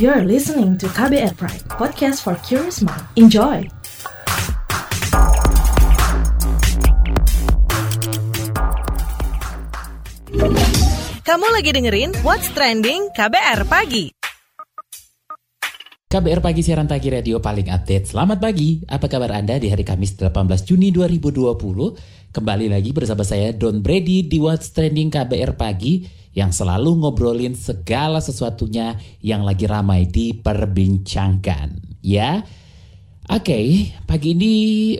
You're listening to KBR Pride, podcast for curious mind. Enjoy! Kamu lagi dengerin What's Trending KBR Pagi. KBR Pagi siaran pagi radio paling update. Selamat pagi. Apa kabar Anda di hari Kamis 18 Juni 2020? Kembali lagi bersama saya Don Brady di What's Trending KBR Pagi yang selalu ngobrolin segala sesuatunya yang lagi ramai diperbincangkan. Ya. Oke, okay, pagi ini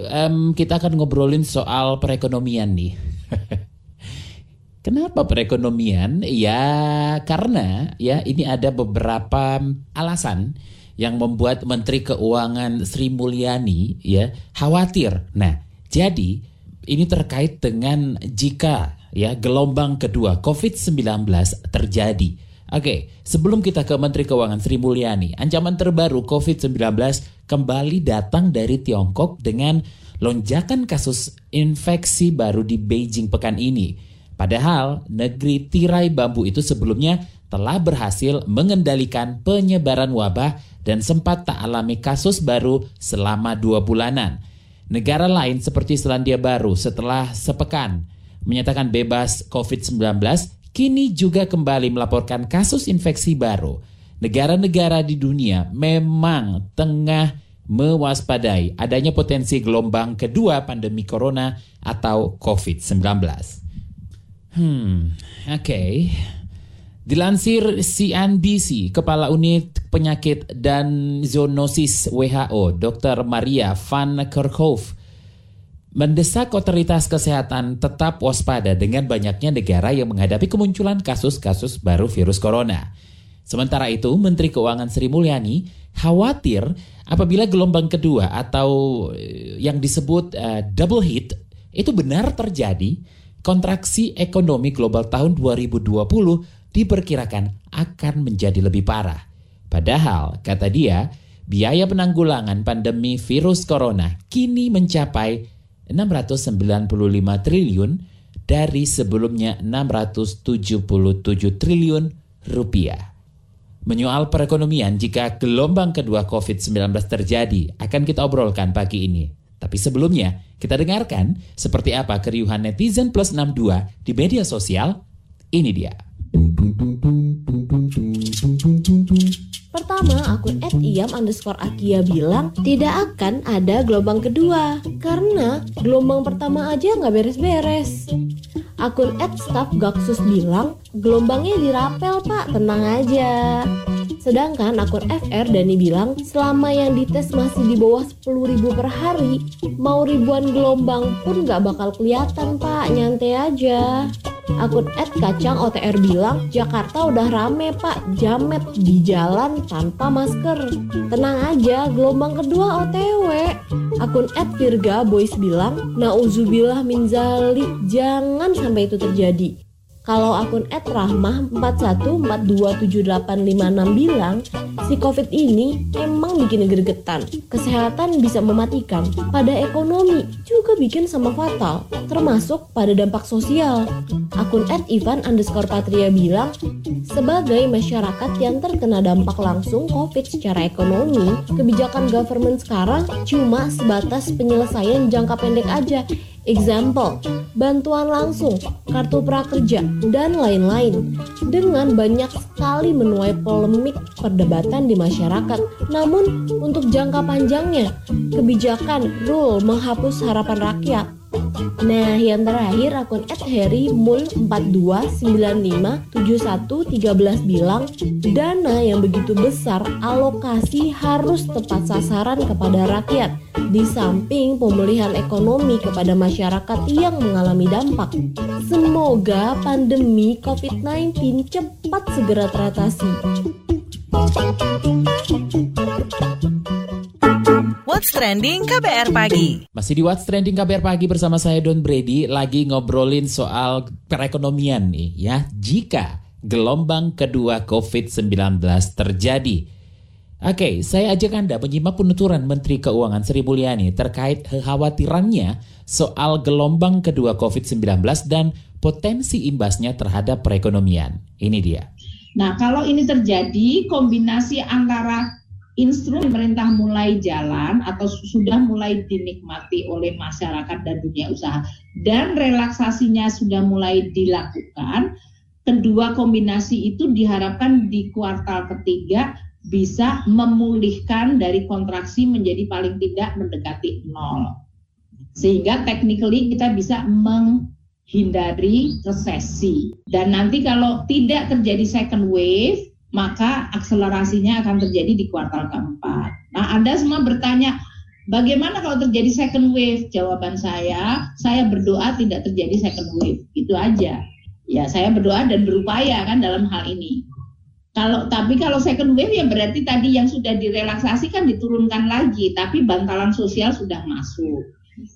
um, kita akan ngobrolin soal perekonomian nih. Kenapa perekonomian? Ya karena ya ini ada beberapa alasan yang membuat Menteri Keuangan Sri Mulyani ya khawatir. Nah, jadi ini terkait dengan jika ya gelombang kedua COVID-19 terjadi. Oke, sebelum kita ke Menteri Keuangan Sri Mulyani, ancaman terbaru COVID-19 kembali datang dari Tiongkok dengan lonjakan kasus infeksi baru di Beijing pekan ini. Padahal negeri tirai bambu itu sebelumnya telah berhasil mengendalikan penyebaran wabah dan sempat tak alami kasus baru selama dua bulanan. Negara lain seperti Selandia Baru setelah sepekan menyatakan bebas COVID-19 kini juga kembali melaporkan kasus infeksi baru. Negara-negara di dunia memang tengah mewaspadai adanya potensi gelombang kedua pandemi corona atau COVID-19. Hmm, oke. Okay. Dilansir CNBC, Kepala Unit Penyakit dan Zoonosis WHO, Dr. Maria Van Kerkhove, mendesak otoritas kesehatan tetap waspada dengan banyaknya negara yang menghadapi kemunculan kasus-kasus baru virus corona. Sementara itu, Menteri Keuangan Sri Mulyani khawatir apabila gelombang kedua atau eh, yang disebut uh, double hit itu benar terjadi, kontraksi ekonomi global tahun 2020 diperkirakan akan menjadi lebih parah. Padahal, kata dia, biaya penanggulangan pandemi virus corona kini mencapai 695 triliun dari sebelumnya 677 triliun rupiah. Menyoal perekonomian jika gelombang kedua COVID-19 terjadi akan kita obrolkan pagi ini. Tapi sebelumnya, kita dengarkan seperti apa keriuhan netizen plus 62 di media sosial. Ini dia. Pertama, @iam underscore akia bilang tidak akan ada gelombang kedua karena gelombang pertama aja nggak beres-beres. Akun @staffgaksus bilang gelombangnya dirapel pak, tenang aja. Sedangkan akun FR Dani bilang selama yang dites masih di bawah 10.000 per hari, mau ribuan gelombang pun nggak bakal kelihatan pak, nyantai aja. Akun Ed Kacang OTR bilang Jakarta udah rame pak. Jamet di jalan tanpa masker. Tenang aja gelombang kedua OTW Akun Ed Virga Boys bilang Nauzubillah min zalik. Jangan sampai itu terjadi kalau akun @rahmah 414278556 bilang, si Covid ini emang bikin gregetan. Kesehatan bisa mematikan, pada ekonomi juga bikin sama fatal, termasuk pada dampak sosial. Akun @ivan underscore patria bilang, sebagai masyarakat yang terkena dampak langsung Covid secara ekonomi, kebijakan government sekarang cuma sebatas penyelesaian jangka pendek aja example, bantuan langsung, kartu prakerja, dan lain-lain. Dengan banyak sekali menuai polemik perdebatan di masyarakat. Namun, untuk jangka panjangnya, kebijakan rule menghapus harapan rakyat Nah, yang terakhir akun @harry_mul42957113 bilang dana yang begitu besar alokasi harus tepat sasaran kepada rakyat di samping pemulihan ekonomi kepada masyarakat yang mengalami dampak. Semoga pandemi COVID-19 cepat segera teratasi. What's Trending KBR Pagi. Masih di What's Trending KBR Pagi bersama saya Don Brady lagi ngobrolin soal perekonomian nih ya. Jika gelombang kedua COVID-19 terjadi. Oke, saya ajak Anda menyimak penuturan Menteri Keuangan Sri Mulyani terkait kekhawatirannya soal gelombang kedua COVID-19 dan potensi imbasnya terhadap perekonomian. Ini dia. Nah, kalau ini terjadi kombinasi antara instrumen pemerintah mulai jalan atau sudah mulai dinikmati oleh masyarakat dan dunia usaha dan relaksasinya sudah mulai dilakukan, kedua kombinasi itu diharapkan di kuartal ketiga bisa memulihkan dari kontraksi menjadi paling tidak mendekati nol. Sehingga technically kita bisa menghindari resesi. Dan nanti kalau tidak terjadi second wave, maka akselerasinya akan terjadi di kuartal keempat. Nah, Anda semua bertanya, bagaimana kalau terjadi second wave? Jawaban saya, saya berdoa tidak terjadi second wave. Itu aja. Ya, saya berdoa dan berupaya kan dalam hal ini. Kalau tapi kalau second wave ya berarti tadi yang sudah direlaksasi kan diturunkan lagi, tapi bantalan sosial sudah masuk.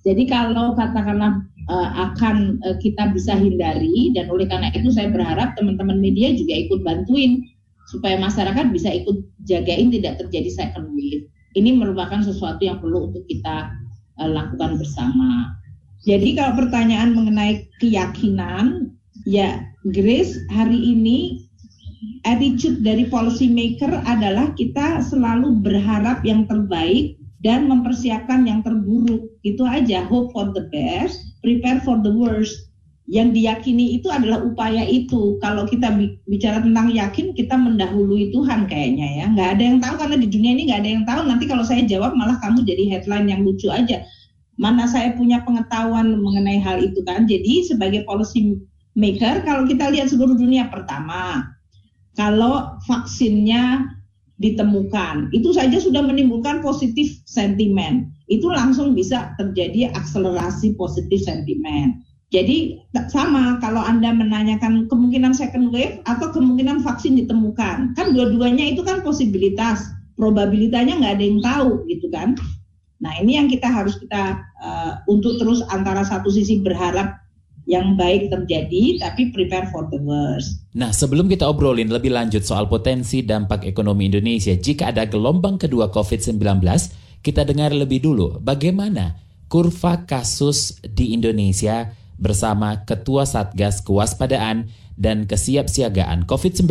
Jadi kalau katakanlah uh, akan uh, kita bisa hindari dan oleh karena itu saya berharap teman-teman media juga ikut bantuin supaya masyarakat bisa ikut jagain tidak terjadi second wave. Ini merupakan sesuatu yang perlu untuk kita uh, lakukan bersama. Jadi kalau pertanyaan mengenai keyakinan, ya Grace hari ini attitude dari policy maker adalah kita selalu berharap yang terbaik dan mempersiapkan yang terburuk. Itu aja, hope for the best, prepare for the worst yang diyakini itu adalah upaya itu. Kalau kita bicara tentang yakin, kita mendahului Tuhan kayaknya ya. Nggak ada yang tahu karena di dunia ini nggak ada yang tahu. Nanti kalau saya jawab malah kamu jadi headline yang lucu aja. Mana saya punya pengetahuan mengenai hal itu kan. Jadi sebagai policy maker, kalau kita lihat seluruh dunia pertama, kalau vaksinnya ditemukan, itu saja sudah menimbulkan positif sentimen. Itu langsung bisa terjadi akselerasi positif sentimen jadi sama kalau Anda menanyakan kemungkinan second wave atau kemungkinan vaksin ditemukan. Kan dua-duanya itu kan posibilitas, probabilitasnya nggak ada yang tahu gitu kan. Nah ini yang kita harus kita uh, untuk terus antara satu sisi berharap yang baik terjadi, tapi prepare for the worst. Nah, sebelum kita obrolin lebih lanjut soal potensi dampak ekonomi Indonesia jika ada gelombang kedua COVID-19, kita dengar lebih dulu bagaimana kurva kasus di Indonesia bersama Ketua Satgas Kewaspadaan dan Kesiapsiagaan COVID-19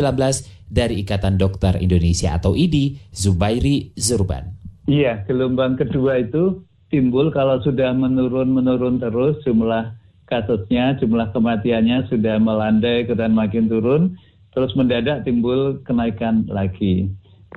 dari Ikatan Dokter Indonesia atau IDI, Zubairi Zurban. Iya, gelombang kedua itu timbul kalau sudah menurun-menurun terus jumlah kasusnya, jumlah kematiannya sudah melandai dan makin turun, terus mendadak timbul kenaikan lagi.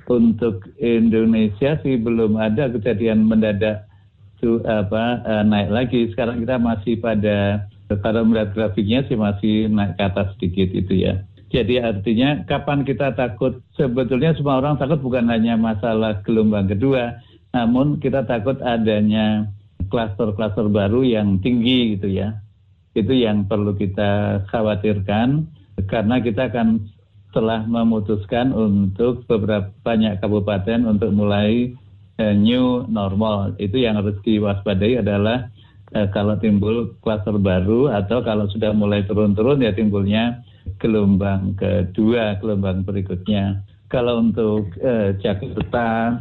Untuk Indonesia sih belum ada kejadian mendadak itu apa eh, naik lagi. Sekarang kita masih pada kalau melihat grafiknya sih masih naik ke atas sedikit itu ya. Jadi artinya kapan kita takut? Sebetulnya semua orang takut bukan hanya masalah gelombang kedua, namun kita takut adanya klaster-klaster baru yang tinggi gitu ya. Itu yang perlu kita khawatirkan karena kita akan telah memutuskan untuk beberapa banyak kabupaten untuk mulai uh, new normal. Itu yang harus diwaspadai adalah eh, kalau timbul klaster baru atau kalau sudah mulai turun-turun ya timbulnya gelombang kedua, gelombang berikutnya. Kalau untuk eh, Jakarta,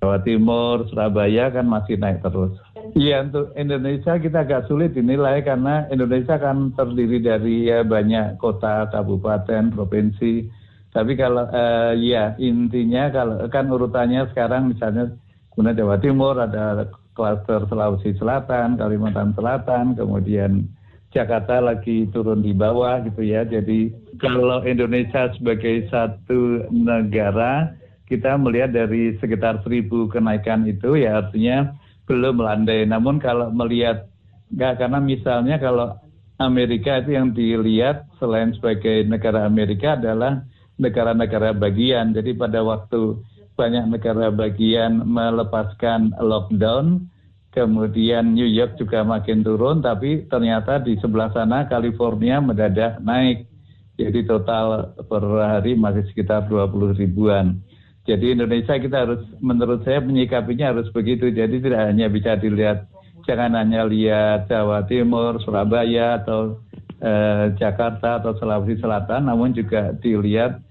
Jawa Timur, Surabaya kan masih naik terus. Iya untuk Indonesia kita agak sulit dinilai karena Indonesia kan terdiri dari ya, banyak kota, kabupaten, provinsi. Tapi kalau uh, ya intinya kalau kan urutannya sekarang misalnya kemudian Jawa Timur ada klaster Sulawesi Selatan, Kalimantan Selatan, kemudian Jakarta lagi turun di bawah gitu ya. Jadi kalau Indonesia sebagai satu negara, kita melihat dari sekitar seribu kenaikan itu ya artinya belum melandai. Namun kalau melihat nggak karena misalnya kalau Amerika itu yang dilihat selain sebagai negara Amerika adalah negara-negara bagian. Jadi pada waktu banyak negara bagian melepaskan lockdown, kemudian New York juga makin turun, tapi ternyata di sebelah sana California mendadak naik. Jadi total per hari masih sekitar 20 ribuan. Jadi Indonesia kita harus, menurut saya menyikapinya harus begitu. Jadi tidak hanya bisa dilihat, jangan hanya lihat Jawa Timur, Surabaya, atau eh, Jakarta, atau Sulawesi Selatan, namun juga dilihat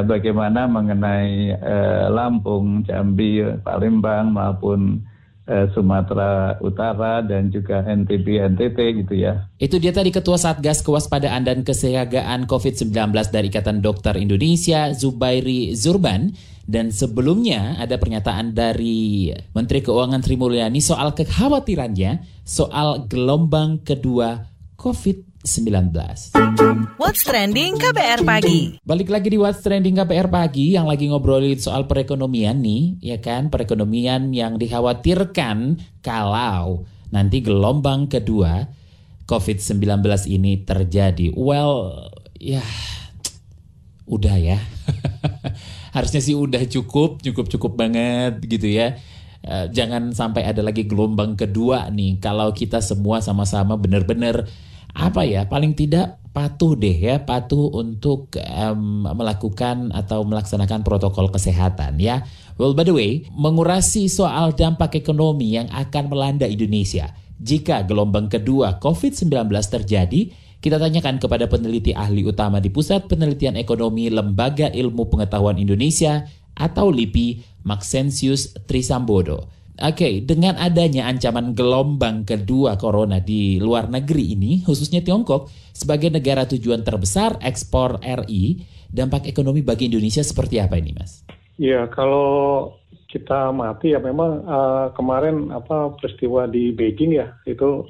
bagaimana mengenai eh, Lampung, Jambi, Palembang maupun eh, Sumatera Utara dan juga NTB NTT gitu ya. Itu dia tadi Ketua Satgas Kewaspadaan dan Kesiagaan COVID-19 dari Ikatan Dokter Indonesia, Zubairi Zurban. Dan sebelumnya ada pernyataan dari Menteri Keuangan Sri Mulyani soal kekhawatirannya soal gelombang kedua COVID-19. What's Trending KBR Pagi. Balik lagi di What's Trending KPR pagi yang lagi ngobrolin soal perekonomian nih, ya kan? Perekonomian yang dikhawatirkan kalau nanti gelombang kedua COVID-19 ini terjadi. Well, ya udah ya. Harusnya sih udah cukup, cukup-cukup banget gitu ya. Eh, jangan sampai ada lagi gelombang kedua nih kalau kita semua sama-sama benar-benar apa ya paling tidak patuh deh ya patuh untuk um, melakukan atau melaksanakan protokol kesehatan ya. Well by the way, mengurasi soal dampak ekonomi yang akan melanda Indonesia jika gelombang kedua COVID-19 terjadi, kita tanyakan kepada peneliti ahli utama di Pusat Penelitian Ekonomi Lembaga Ilmu Pengetahuan Indonesia atau LIPI, Maxensius Trisambodo. Oke, dengan adanya ancaman gelombang kedua corona di luar negeri ini, khususnya Tiongkok, sebagai negara tujuan terbesar ekspor RI, dampak ekonomi bagi Indonesia seperti apa ini, Mas? Ya, kalau kita mati ya memang uh, kemarin apa peristiwa di Beijing ya itu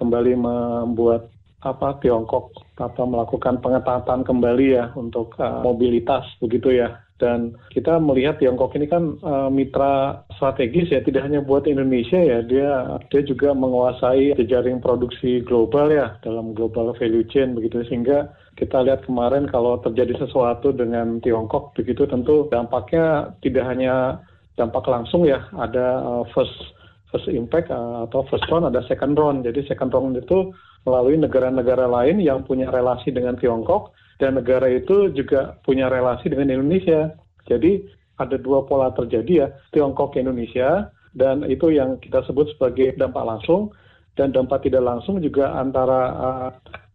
kembali membuat apa Tiongkok apa melakukan pengetatan kembali ya untuk uh, mobilitas begitu ya. Dan kita melihat Tiongkok ini kan uh, mitra strategis ya tidak hanya buat Indonesia ya dia dia juga menguasai jejaring produksi global ya dalam global value chain begitu. Sehingga kita lihat kemarin kalau terjadi sesuatu dengan Tiongkok begitu tentu dampaknya tidak hanya dampak langsung ya ada uh, first first impact uh, atau first round ada second round. Jadi second round itu melalui negara-negara lain yang punya relasi dengan Tiongkok dan negara itu juga punya relasi dengan Indonesia. Jadi ada dua pola terjadi ya, Tiongkok Indonesia dan itu yang kita sebut sebagai dampak langsung dan dampak tidak langsung juga antara uh,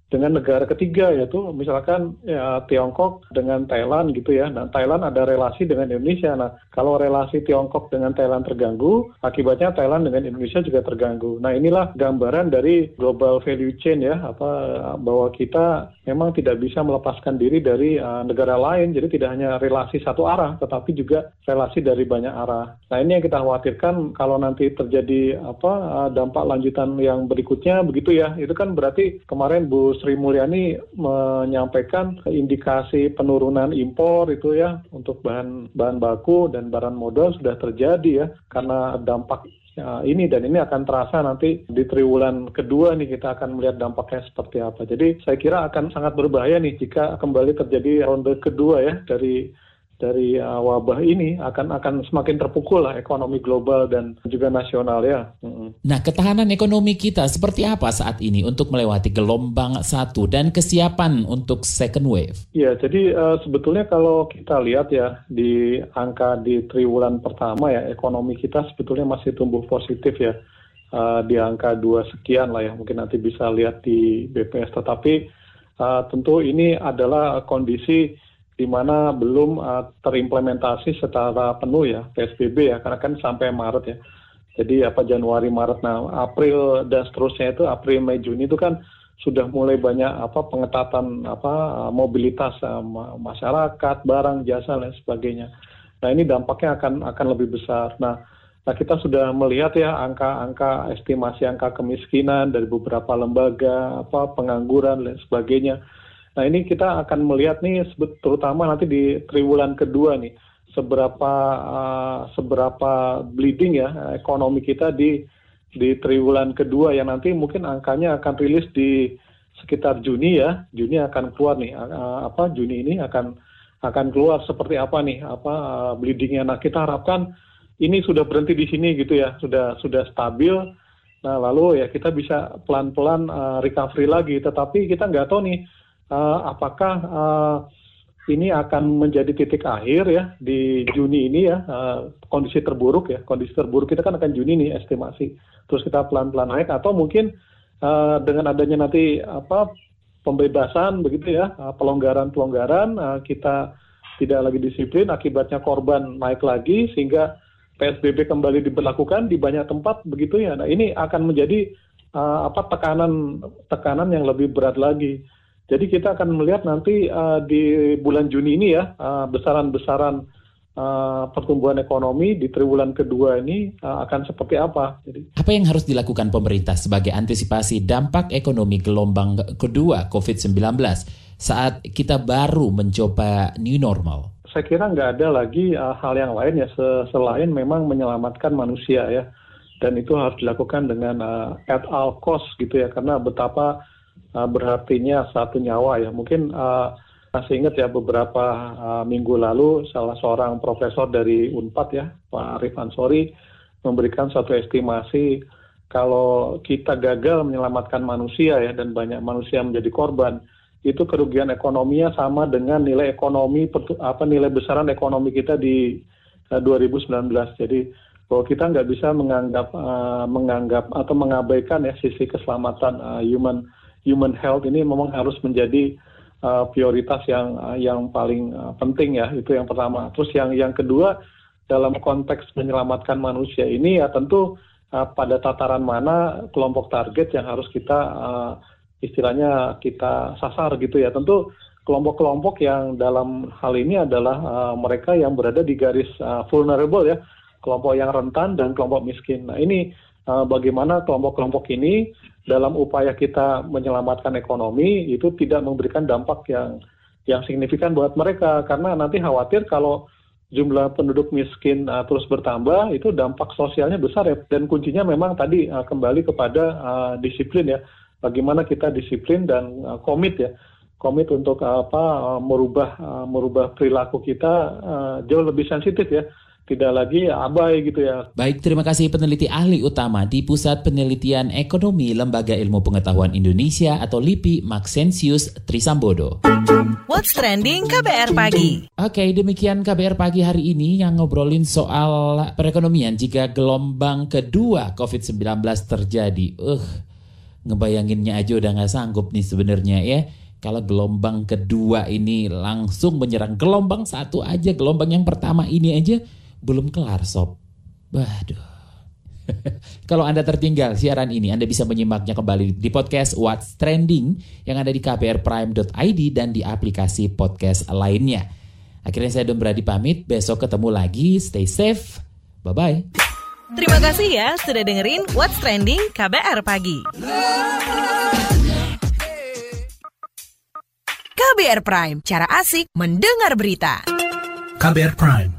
dengan negara ketiga yaitu misalkan ya, Tiongkok dengan Thailand gitu ya. Nah Thailand ada relasi dengan Indonesia. Nah kalau relasi Tiongkok dengan Thailand terganggu, akibatnya Thailand dengan Indonesia juga terganggu. Nah inilah gambaran dari global value chain ya, apa bahwa kita memang tidak bisa melepaskan diri dari uh, negara lain. Jadi tidak hanya relasi satu arah, tetapi juga relasi dari banyak arah. Nah ini yang kita khawatirkan kalau nanti terjadi apa uh, dampak lanjutan yang berikutnya begitu ya. Itu kan berarti kemarin Bu Sri Mulyani menyampaikan indikasi penurunan impor itu ya untuk bahan bahan baku dan barang modal sudah terjadi ya karena dampak ya, ini dan ini akan terasa nanti di triwulan kedua nih kita akan melihat dampaknya seperti apa. Jadi saya kira akan sangat berbahaya nih jika kembali terjadi ronde kedua ya dari dari uh, wabah ini akan akan semakin terpukul lah ekonomi global dan juga nasional ya. Nah, ketahanan ekonomi kita seperti apa saat ini untuk melewati gelombang satu dan kesiapan untuk second wave? Ya, jadi uh, sebetulnya kalau kita lihat ya di angka di triwulan pertama ya ekonomi kita sebetulnya masih tumbuh positif ya uh, di angka dua sekian lah ya mungkin nanti bisa lihat di BPS. Tetapi uh, tentu ini adalah kondisi di mana belum uh, terimplementasi secara penuh ya PSBB ya karena kan sampai Maret ya. Jadi apa Januari Maret nah April dan seterusnya itu April Mei Juni itu kan sudah mulai banyak apa pengetatan apa mobilitas uh, masyarakat, barang, jasa dan sebagainya. Nah, ini dampaknya akan akan lebih besar. Nah, nah kita sudah melihat ya angka-angka estimasi angka kemiskinan dari beberapa lembaga, apa pengangguran dan sebagainya Nah ini kita akan melihat nih terutama nanti di triwulan kedua nih seberapa uh, seberapa bleeding ya ekonomi kita di di triwulan kedua yang nanti mungkin angkanya akan rilis di sekitar Juni ya. Juni akan keluar nih uh, apa Juni ini akan akan keluar seperti apa nih apa uh, bleedingnya nah kita harapkan. Ini sudah berhenti di sini gitu ya sudah sudah stabil. Nah lalu ya kita bisa pelan-pelan uh, recovery lagi. Tetapi kita nggak tahu nih uh, apakah uh, ini akan menjadi titik akhir ya di Juni ini ya uh, kondisi terburuk ya kondisi terburuk kita kan akan Juni nih estimasi terus kita pelan-pelan naik atau mungkin uh, dengan adanya nanti apa pembebasan begitu ya pelonggaran-pelonggaran kita tidak lagi disiplin akibatnya korban naik lagi sehingga PSBB kembali diberlakukan di banyak tempat begitu ya. Nah ini akan menjadi uh, apa tekanan tekanan yang lebih berat lagi. Jadi kita akan melihat nanti uh, di bulan Juni ini ya uh, besaran-besaran uh, pertumbuhan ekonomi di triwulan kedua ini uh, akan seperti apa. Jadi apa yang harus dilakukan pemerintah sebagai antisipasi dampak ekonomi gelombang kedua COVID-19 saat kita baru mencoba new normal? Saya kira nggak ada lagi uh, hal yang lain ya selain memang menyelamatkan manusia ya dan itu harus dilakukan dengan uh, at all cost gitu ya karena betapa uh, berartinya satu nyawa ya. Mungkin uh, masih ingat ya beberapa uh, minggu lalu salah seorang profesor dari Unpad ya, Pak Arif Ansori memberikan satu estimasi kalau kita gagal menyelamatkan manusia ya dan banyak manusia menjadi korban, itu kerugian ekonominya sama dengan nilai ekonomi apa nilai besaran ekonomi kita di uh, 2019. Jadi bahwa kita nggak bisa menganggap uh, menganggap atau mengabaikan ya sisi keselamatan uh, human human health ini memang harus menjadi uh, prioritas yang uh, yang paling uh, penting ya itu yang pertama. Terus yang yang kedua dalam konteks menyelamatkan manusia ini ya tentu uh, pada tataran mana kelompok target yang harus kita uh, istilahnya kita sasar gitu ya. Tentu kelompok-kelompok yang dalam hal ini adalah uh, mereka yang berada di garis uh, vulnerable ya, kelompok yang rentan dan kelompok miskin. Nah ini uh, bagaimana kelompok-kelompok ini dalam upaya kita menyelamatkan ekonomi itu tidak memberikan dampak yang yang signifikan buat mereka. Karena nanti khawatir kalau jumlah penduduk miskin uh, terus bertambah itu dampak sosialnya besar ya. Dan kuncinya memang tadi uh, kembali kepada uh, disiplin ya. Bagaimana kita disiplin dan uh, komit ya. Komit untuk uh, apa uh, merubah uh, merubah perilaku kita uh, jauh lebih sensitif ya tidak lagi abai gitu ya. Baik, terima kasih peneliti ahli utama di Pusat Penelitian Ekonomi Lembaga Ilmu Pengetahuan Indonesia atau LIPI Maxensius Trisambodo. What's trending KBR pagi? Oke, demikian KBR pagi hari ini yang ngobrolin soal perekonomian jika gelombang kedua COVID-19 terjadi. Uh, ngebayanginnya aja udah nggak sanggup nih sebenarnya ya kalau gelombang kedua ini langsung menyerang gelombang satu aja, gelombang yang pertama ini aja belum kelar sob. Waduh. Kalau Anda tertinggal siaran ini, Anda bisa menyimaknya kembali di podcast What's Trending yang ada di kbrprime.id dan di aplikasi podcast lainnya. Akhirnya saya Don Brady pamit, besok ketemu lagi, stay safe, bye-bye. Terima kasih ya sudah dengerin What's Trending KBR Pagi. KBR Prime, cara asik mendengar berita. KBR Prime